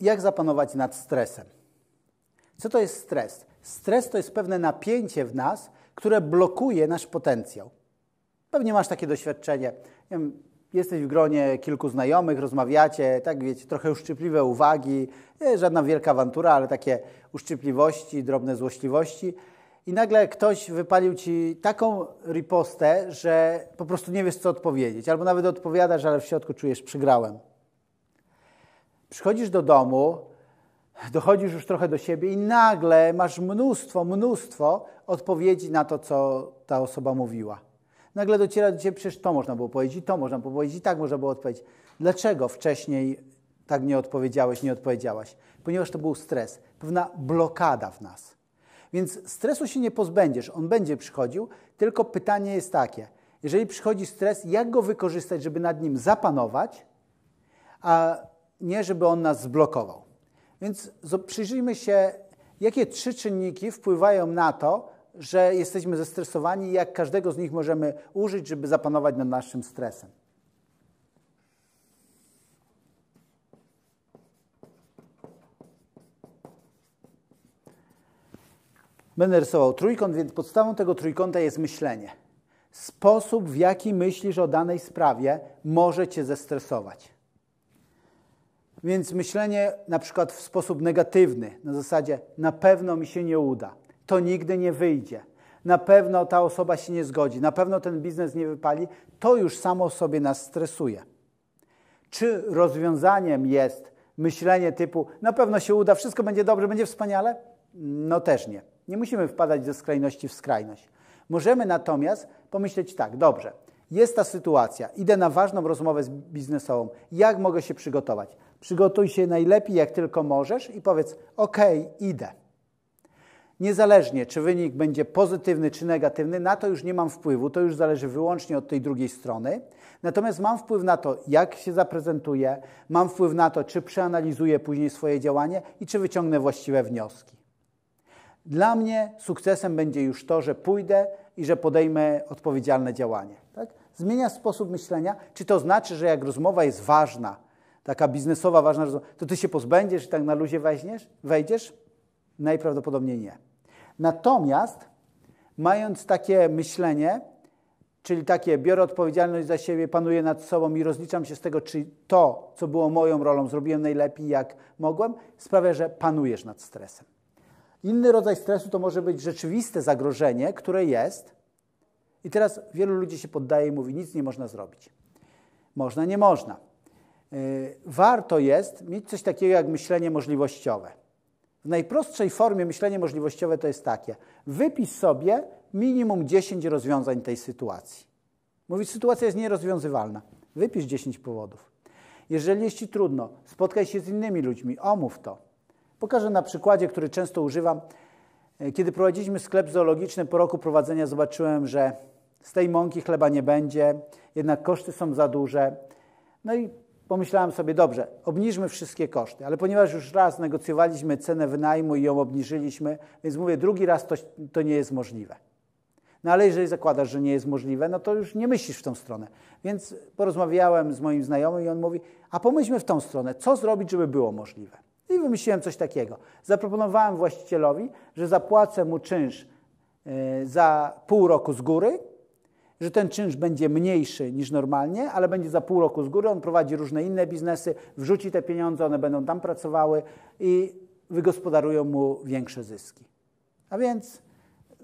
jak zapanować nad stresem? Co to jest stres? Stres to jest pewne napięcie w nas, które blokuje nasz potencjał. Pewnie masz takie doświadczenie. Wiem, jesteś w gronie kilku znajomych, rozmawiacie, tak wiecie, trochę uszczypliwe uwagi, nie, żadna wielka awantura, ale takie uszczypliwości, drobne złośliwości. I nagle ktoś wypalił ci taką ripostę, że po prostu nie wiesz, co odpowiedzieć. Albo nawet odpowiadasz, ale w środku czujesz, przygrałem. Przychodzisz do domu, dochodzisz już trochę do siebie i nagle masz mnóstwo, mnóstwo odpowiedzi na to, co ta osoba mówiła. Nagle dociera do ciebie, przecież to można było powiedzieć, to można było powiedzieć, tak można było odpowiedzieć. Dlaczego wcześniej tak nie odpowiedziałeś, nie odpowiedziałaś? Ponieważ to był stres, pewna blokada w nas. Więc stresu się nie pozbędziesz, on będzie przychodził, tylko pytanie jest takie, jeżeli przychodzi stres, jak go wykorzystać, żeby nad nim zapanować, a nie żeby on nas zblokował. Więc przyjrzyjmy się, jakie trzy czynniki wpływają na to, że jesteśmy zestresowani i jak każdego z nich możemy użyć, żeby zapanować nad naszym stresem. Będę rysował trójkąt, więc podstawą tego trójkąta jest myślenie. Sposób, w jaki myślisz o danej sprawie, może cię zestresować. Więc myślenie na przykład w sposób negatywny, na zasadzie na pewno mi się nie uda, to nigdy nie wyjdzie, na pewno ta osoba się nie zgodzi, na pewno ten biznes nie wypali, to już samo sobie nas stresuje. Czy rozwiązaniem jest myślenie typu na pewno się uda, wszystko będzie dobrze, będzie wspaniale? No też nie. Nie musimy wpadać ze skrajności w skrajność. Możemy natomiast pomyśleć tak, dobrze, jest ta sytuacja, idę na ważną rozmowę biznesową, jak mogę się przygotować? Przygotuj się najlepiej, jak tylko możesz i powiedz, ok, idę. Niezależnie, czy wynik będzie pozytywny czy negatywny, na to już nie mam wpływu, to już zależy wyłącznie od tej drugiej strony. Natomiast mam wpływ na to, jak się zaprezentuję, mam wpływ na to, czy przeanalizuję później swoje działanie i czy wyciągnę właściwe wnioski. Dla mnie sukcesem będzie już to, że pójdę i że podejmę odpowiedzialne działanie. Tak? Zmienia sposób myślenia. Czy to znaczy, że jak rozmowa jest ważna, taka biznesowa ważna rozmowa, to ty się pozbędziesz i tak na luzie weźmiesz, wejdziesz? Najprawdopodobniej nie. Natomiast mając takie myślenie, czyli takie biorę odpowiedzialność za siebie, panuję nad sobą i rozliczam się z tego, czy to, co było moją rolą, zrobiłem najlepiej jak mogłem, sprawia, że panujesz nad stresem. Inny rodzaj stresu to może być rzeczywiste zagrożenie, które jest. I teraz wielu ludzi się poddaje i mówi, nic nie można zrobić. Można, nie można. Y, warto jest mieć coś takiego jak myślenie możliwościowe. W najprostszej formie myślenie możliwościowe to jest takie. Wypisz sobie minimum 10 rozwiązań tej sytuacji. Mówić, sytuacja jest nierozwiązywalna. Wypisz 10 powodów. Jeżeli jest Ci trudno, spotkaj się z innymi ludźmi, omów to. Pokażę na przykładzie, który często używam. E, kiedy prowadziliśmy sklep zoologiczny, po roku prowadzenia zobaczyłem, że z tej mąki chleba nie będzie, jednak koszty są za duże. No i pomyślałem sobie, dobrze, obniżmy wszystkie koszty, ale ponieważ już raz negocjowaliśmy cenę wynajmu i ją obniżyliśmy, więc mówię, drugi raz to, to nie jest możliwe. No ale jeżeli zakładasz, że nie jest możliwe, no to już nie myślisz w tą stronę. Więc porozmawiałem z moim znajomym i on mówi, a pomyślmy w tą stronę, co zrobić, żeby było możliwe. I wymyśliłem coś takiego. Zaproponowałem właścicielowi, że zapłacę mu czynsz e, za pół roku z góry, że ten czynsz będzie mniejszy niż normalnie, ale będzie za pół roku z góry. On prowadzi różne inne biznesy, wrzuci te pieniądze, one będą tam pracowały i wygospodarują mu większe zyski. A więc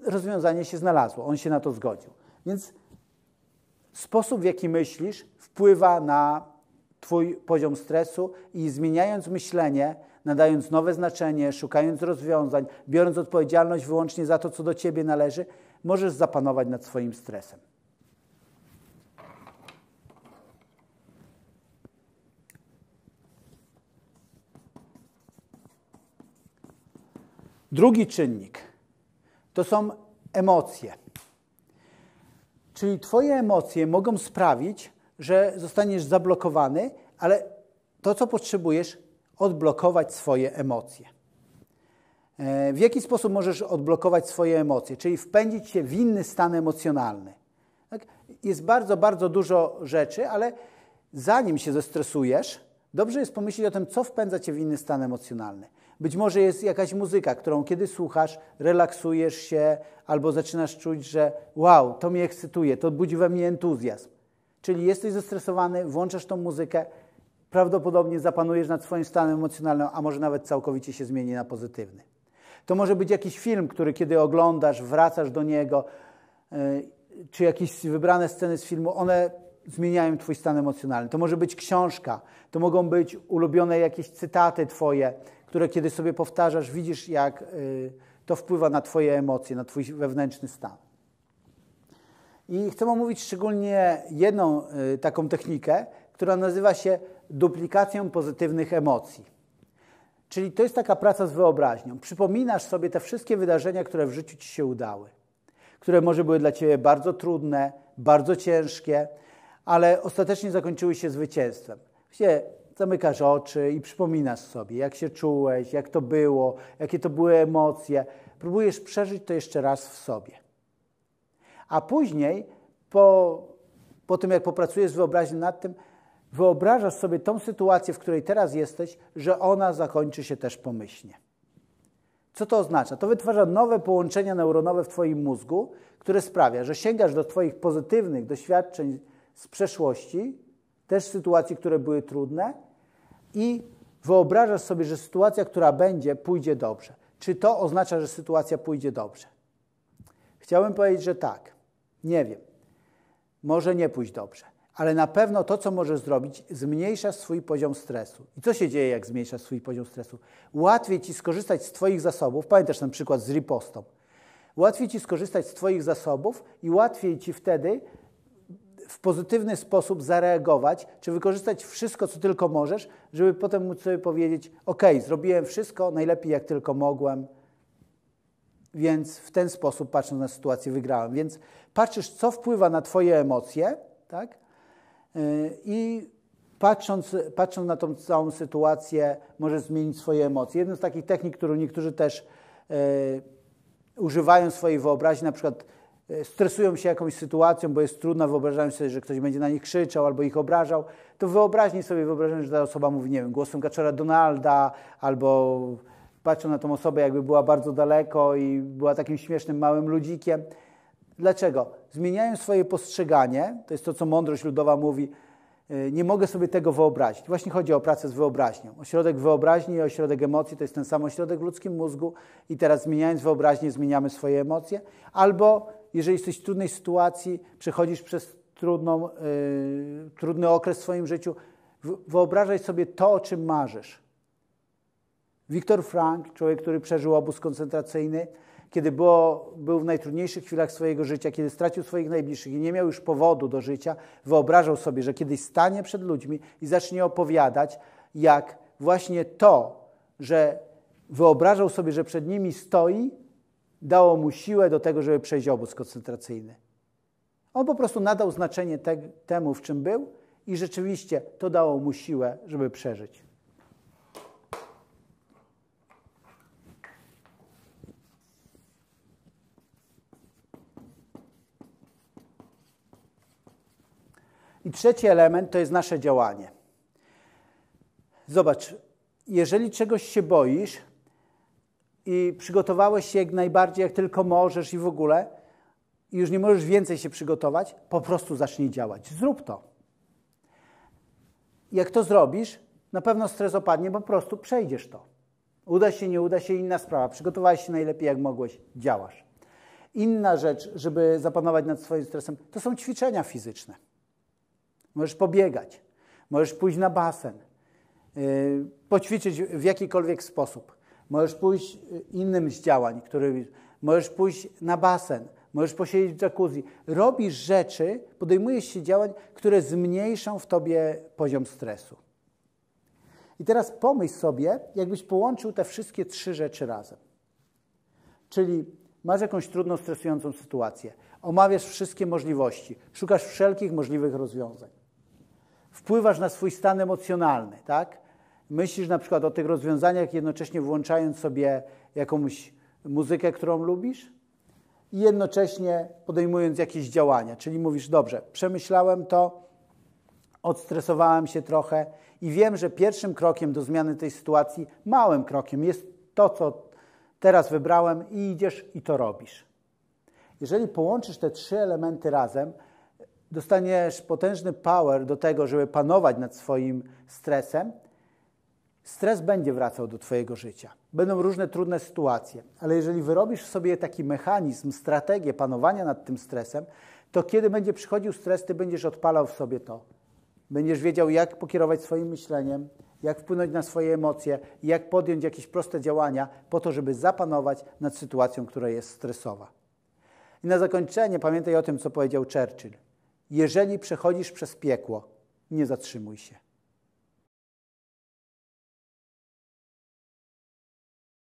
rozwiązanie się znalazło, on się na to zgodził. Więc sposób, w jaki myślisz, wpływa na Twój poziom stresu i zmieniając myślenie, nadając nowe znaczenie, szukając rozwiązań, biorąc odpowiedzialność wyłącznie za to, co do ciebie należy, możesz zapanować nad swoim stresem. Drugi czynnik to są emocje. Czyli Twoje emocje mogą sprawić, że zostaniesz zablokowany, ale to, co potrzebujesz, odblokować swoje emocje. E, w jaki sposób możesz odblokować swoje emocje? Czyli wpędzić się w inny stan emocjonalny. Tak? Jest bardzo, bardzo dużo rzeczy, ale zanim się zestresujesz, dobrze jest pomyśleć o tym, co wpędza cię w inny stan emocjonalny. Być może jest jakaś muzyka, którą kiedy słuchasz, relaksujesz się albo zaczynasz czuć, że wow, to mnie ekscytuje, to budzi we mnie entuzjazm. Czyli jesteś zestresowany, włączasz tą muzykę, prawdopodobnie zapanujesz nad swoim stanem emocjonalnym, a może nawet całkowicie się zmieni na pozytywny. To może być jakiś film, który kiedy oglądasz, wracasz do niego, e, czy jakieś wybrane sceny z filmu, one zmieniają Twój stan emocjonalny. To może być książka, to mogą być ulubione jakieś cytaty Twoje, które kiedy sobie powtarzasz, widzisz, jak y, to wpływa na Twoje emocje, na Twój wewnętrzny stan. I chcę omówić szczególnie jedną y, taką technikę, która nazywa się duplikacją pozytywnych emocji. Czyli to jest taka praca z wyobraźnią. Przypominasz sobie te wszystkie wydarzenia, które w życiu Ci się udały, które może były dla Ciebie bardzo trudne, bardzo ciężkie, ale ostatecznie zakończyły się zwycięstwem. Wiecie, zamykasz oczy i przypominasz sobie, jak się czułeś, jak to było, jakie to były emocje. Próbujesz przeżyć to jeszcze raz w sobie. A później, po, po tym jak popracujesz z wyobraźnią nad tym, wyobrażasz sobie tą sytuację, w której teraz jesteś, że ona zakończy się też pomyślnie. Co to oznacza? To wytwarza nowe połączenia neuronowe w Twoim mózgu, które sprawia, że sięgasz do Twoich pozytywnych doświadczeń z przeszłości, też sytuacji, które były trudne, i wyobrażasz sobie, że sytuacja, która będzie, pójdzie dobrze. Czy to oznacza, że sytuacja pójdzie dobrze? Chciałbym powiedzieć, że tak. Nie wiem. Może nie pójść dobrze, ale na pewno to, co możesz zrobić, zmniejsza swój poziom stresu. I co się dzieje, jak zmniejszasz swój poziom stresu? Łatwiej ci skorzystać z Twoich zasobów. Pamiętasz ten przykład z ripostą. Łatwiej ci skorzystać z Twoich zasobów i łatwiej ci wtedy w pozytywny sposób zareagować, czy wykorzystać wszystko, co tylko możesz, żeby potem móc sobie powiedzieć: OK, zrobiłem wszystko najlepiej, jak tylko mogłem, więc w ten sposób, patrząc na sytuację, wygrałem. Więc patrzysz, co wpływa na Twoje emocje, tak? Y, I patrząc, patrząc na tą całą sytuację, możesz zmienić swoje emocje. Jedną z takich technik, którą niektórzy też y, używają swojej wyobraźni, na przykład stresują się jakąś sytuacją, bo jest trudna, wyobrażają sobie, że ktoś będzie na nich krzyczał albo ich obrażał, to wyobraźni sobie wyobrażają, że ta osoba mówi, nie wiem, głosem kaczora Donalda albo patrzą na tą osobę, jakby była bardzo daleko i była takim śmiesznym małym ludzikiem. Dlaczego? Zmieniają swoje postrzeganie, to jest to, co mądrość ludowa mówi, e, nie mogę sobie tego wyobrazić. Właśnie chodzi o pracę z wyobraźnią. Ośrodek wyobraźni i ośrodek emocji to jest ten sam ośrodek w ludzkim mózgu i teraz zmieniając wyobraźnię zmieniamy swoje emocje. Albo jeżeli jesteś w trudnej sytuacji, przechodzisz przez trudną, yy, trudny okres w swoim życiu, wyobrażaj sobie to, o czym marzysz. Viktor Frank, człowiek, który przeżył obóz koncentracyjny, kiedy było, był w najtrudniejszych chwilach swojego życia, kiedy stracił swoich najbliższych i nie miał już powodu do życia, wyobrażał sobie, że kiedyś stanie przed ludźmi i zacznie opowiadać, jak właśnie to, że wyobrażał sobie, że przed nimi stoi, dało mu siłę do tego, żeby przejść obóz koncentracyjny. On po prostu nadał znaczenie te, temu, w czym był, i rzeczywiście to dało mu siłę, żeby przeżyć. I trzeci element to jest nasze działanie. Zobacz, jeżeli czegoś się boisz, i przygotowałeś się jak najbardziej, jak tylko możesz i w ogóle, i już nie możesz więcej się przygotować, po prostu zacznij działać. Zrób to. Jak to zrobisz, na pewno stres opadnie, po prostu przejdziesz to. Uda się, nie uda się, inna sprawa. Przygotowałeś się najlepiej, jak mogłeś, działasz. Inna rzecz, żeby zapanować nad swoim stresem, to są ćwiczenia fizyczne. Możesz pobiegać, możesz pójść na basen, yy, poćwiczyć w jakikolwiek sposób. Możesz pójść y, innym z działań, który, możesz pójść na basen, możesz posiedzieć w jacuzzi. Robisz rzeczy, podejmujesz się działań, które zmniejszą w tobie poziom stresu. I teraz pomyśl sobie, jakbyś połączył te wszystkie trzy rzeczy razem. Czyli masz jakąś trudną, stresującą sytuację, omawiasz wszystkie możliwości, szukasz wszelkich możliwych rozwiązań. Wpływasz na swój stan emocjonalny, tak? Myślisz na przykład o tych rozwiązaniach, jednocześnie włączając sobie jakąś muzykę, którą lubisz i jednocześnie podejmując jakieś działania. Czyli mówisz, dobrze, przemyślałem to, odstresowałem się trochę i wiem, że pierwszym krokiem do zmiany tej sytuacji, małym krokiem, jest to, co teraz wybrałem i idziesz i to robisz. Jeżeli połączysz te trzy elementy razem, dostaniesz potężny power do tego, żeby panować nad swoim stresem. Stres będzie wracał do Twojego życia. Będą różne trudne sytuacje, ale jeżeli wyrobisz sobie taki mechanizm, strategię panowania nad tym stresem, to kiedy będzie przychodził stres, Ty będziesz odpalał w sobie to. Będziesz wiedział, jak pokierować swoim myśleniem, jak wpłynąć na swoje emocje jak podjąć jakieś proste działania po to, żeby zapanować nad sytuacją, która jest stresowa. I na zakończenie pamiętaj o tym, co powiedział Churchill. Jeżeli przechodzisz przez piekło, nie zatrzymuj się.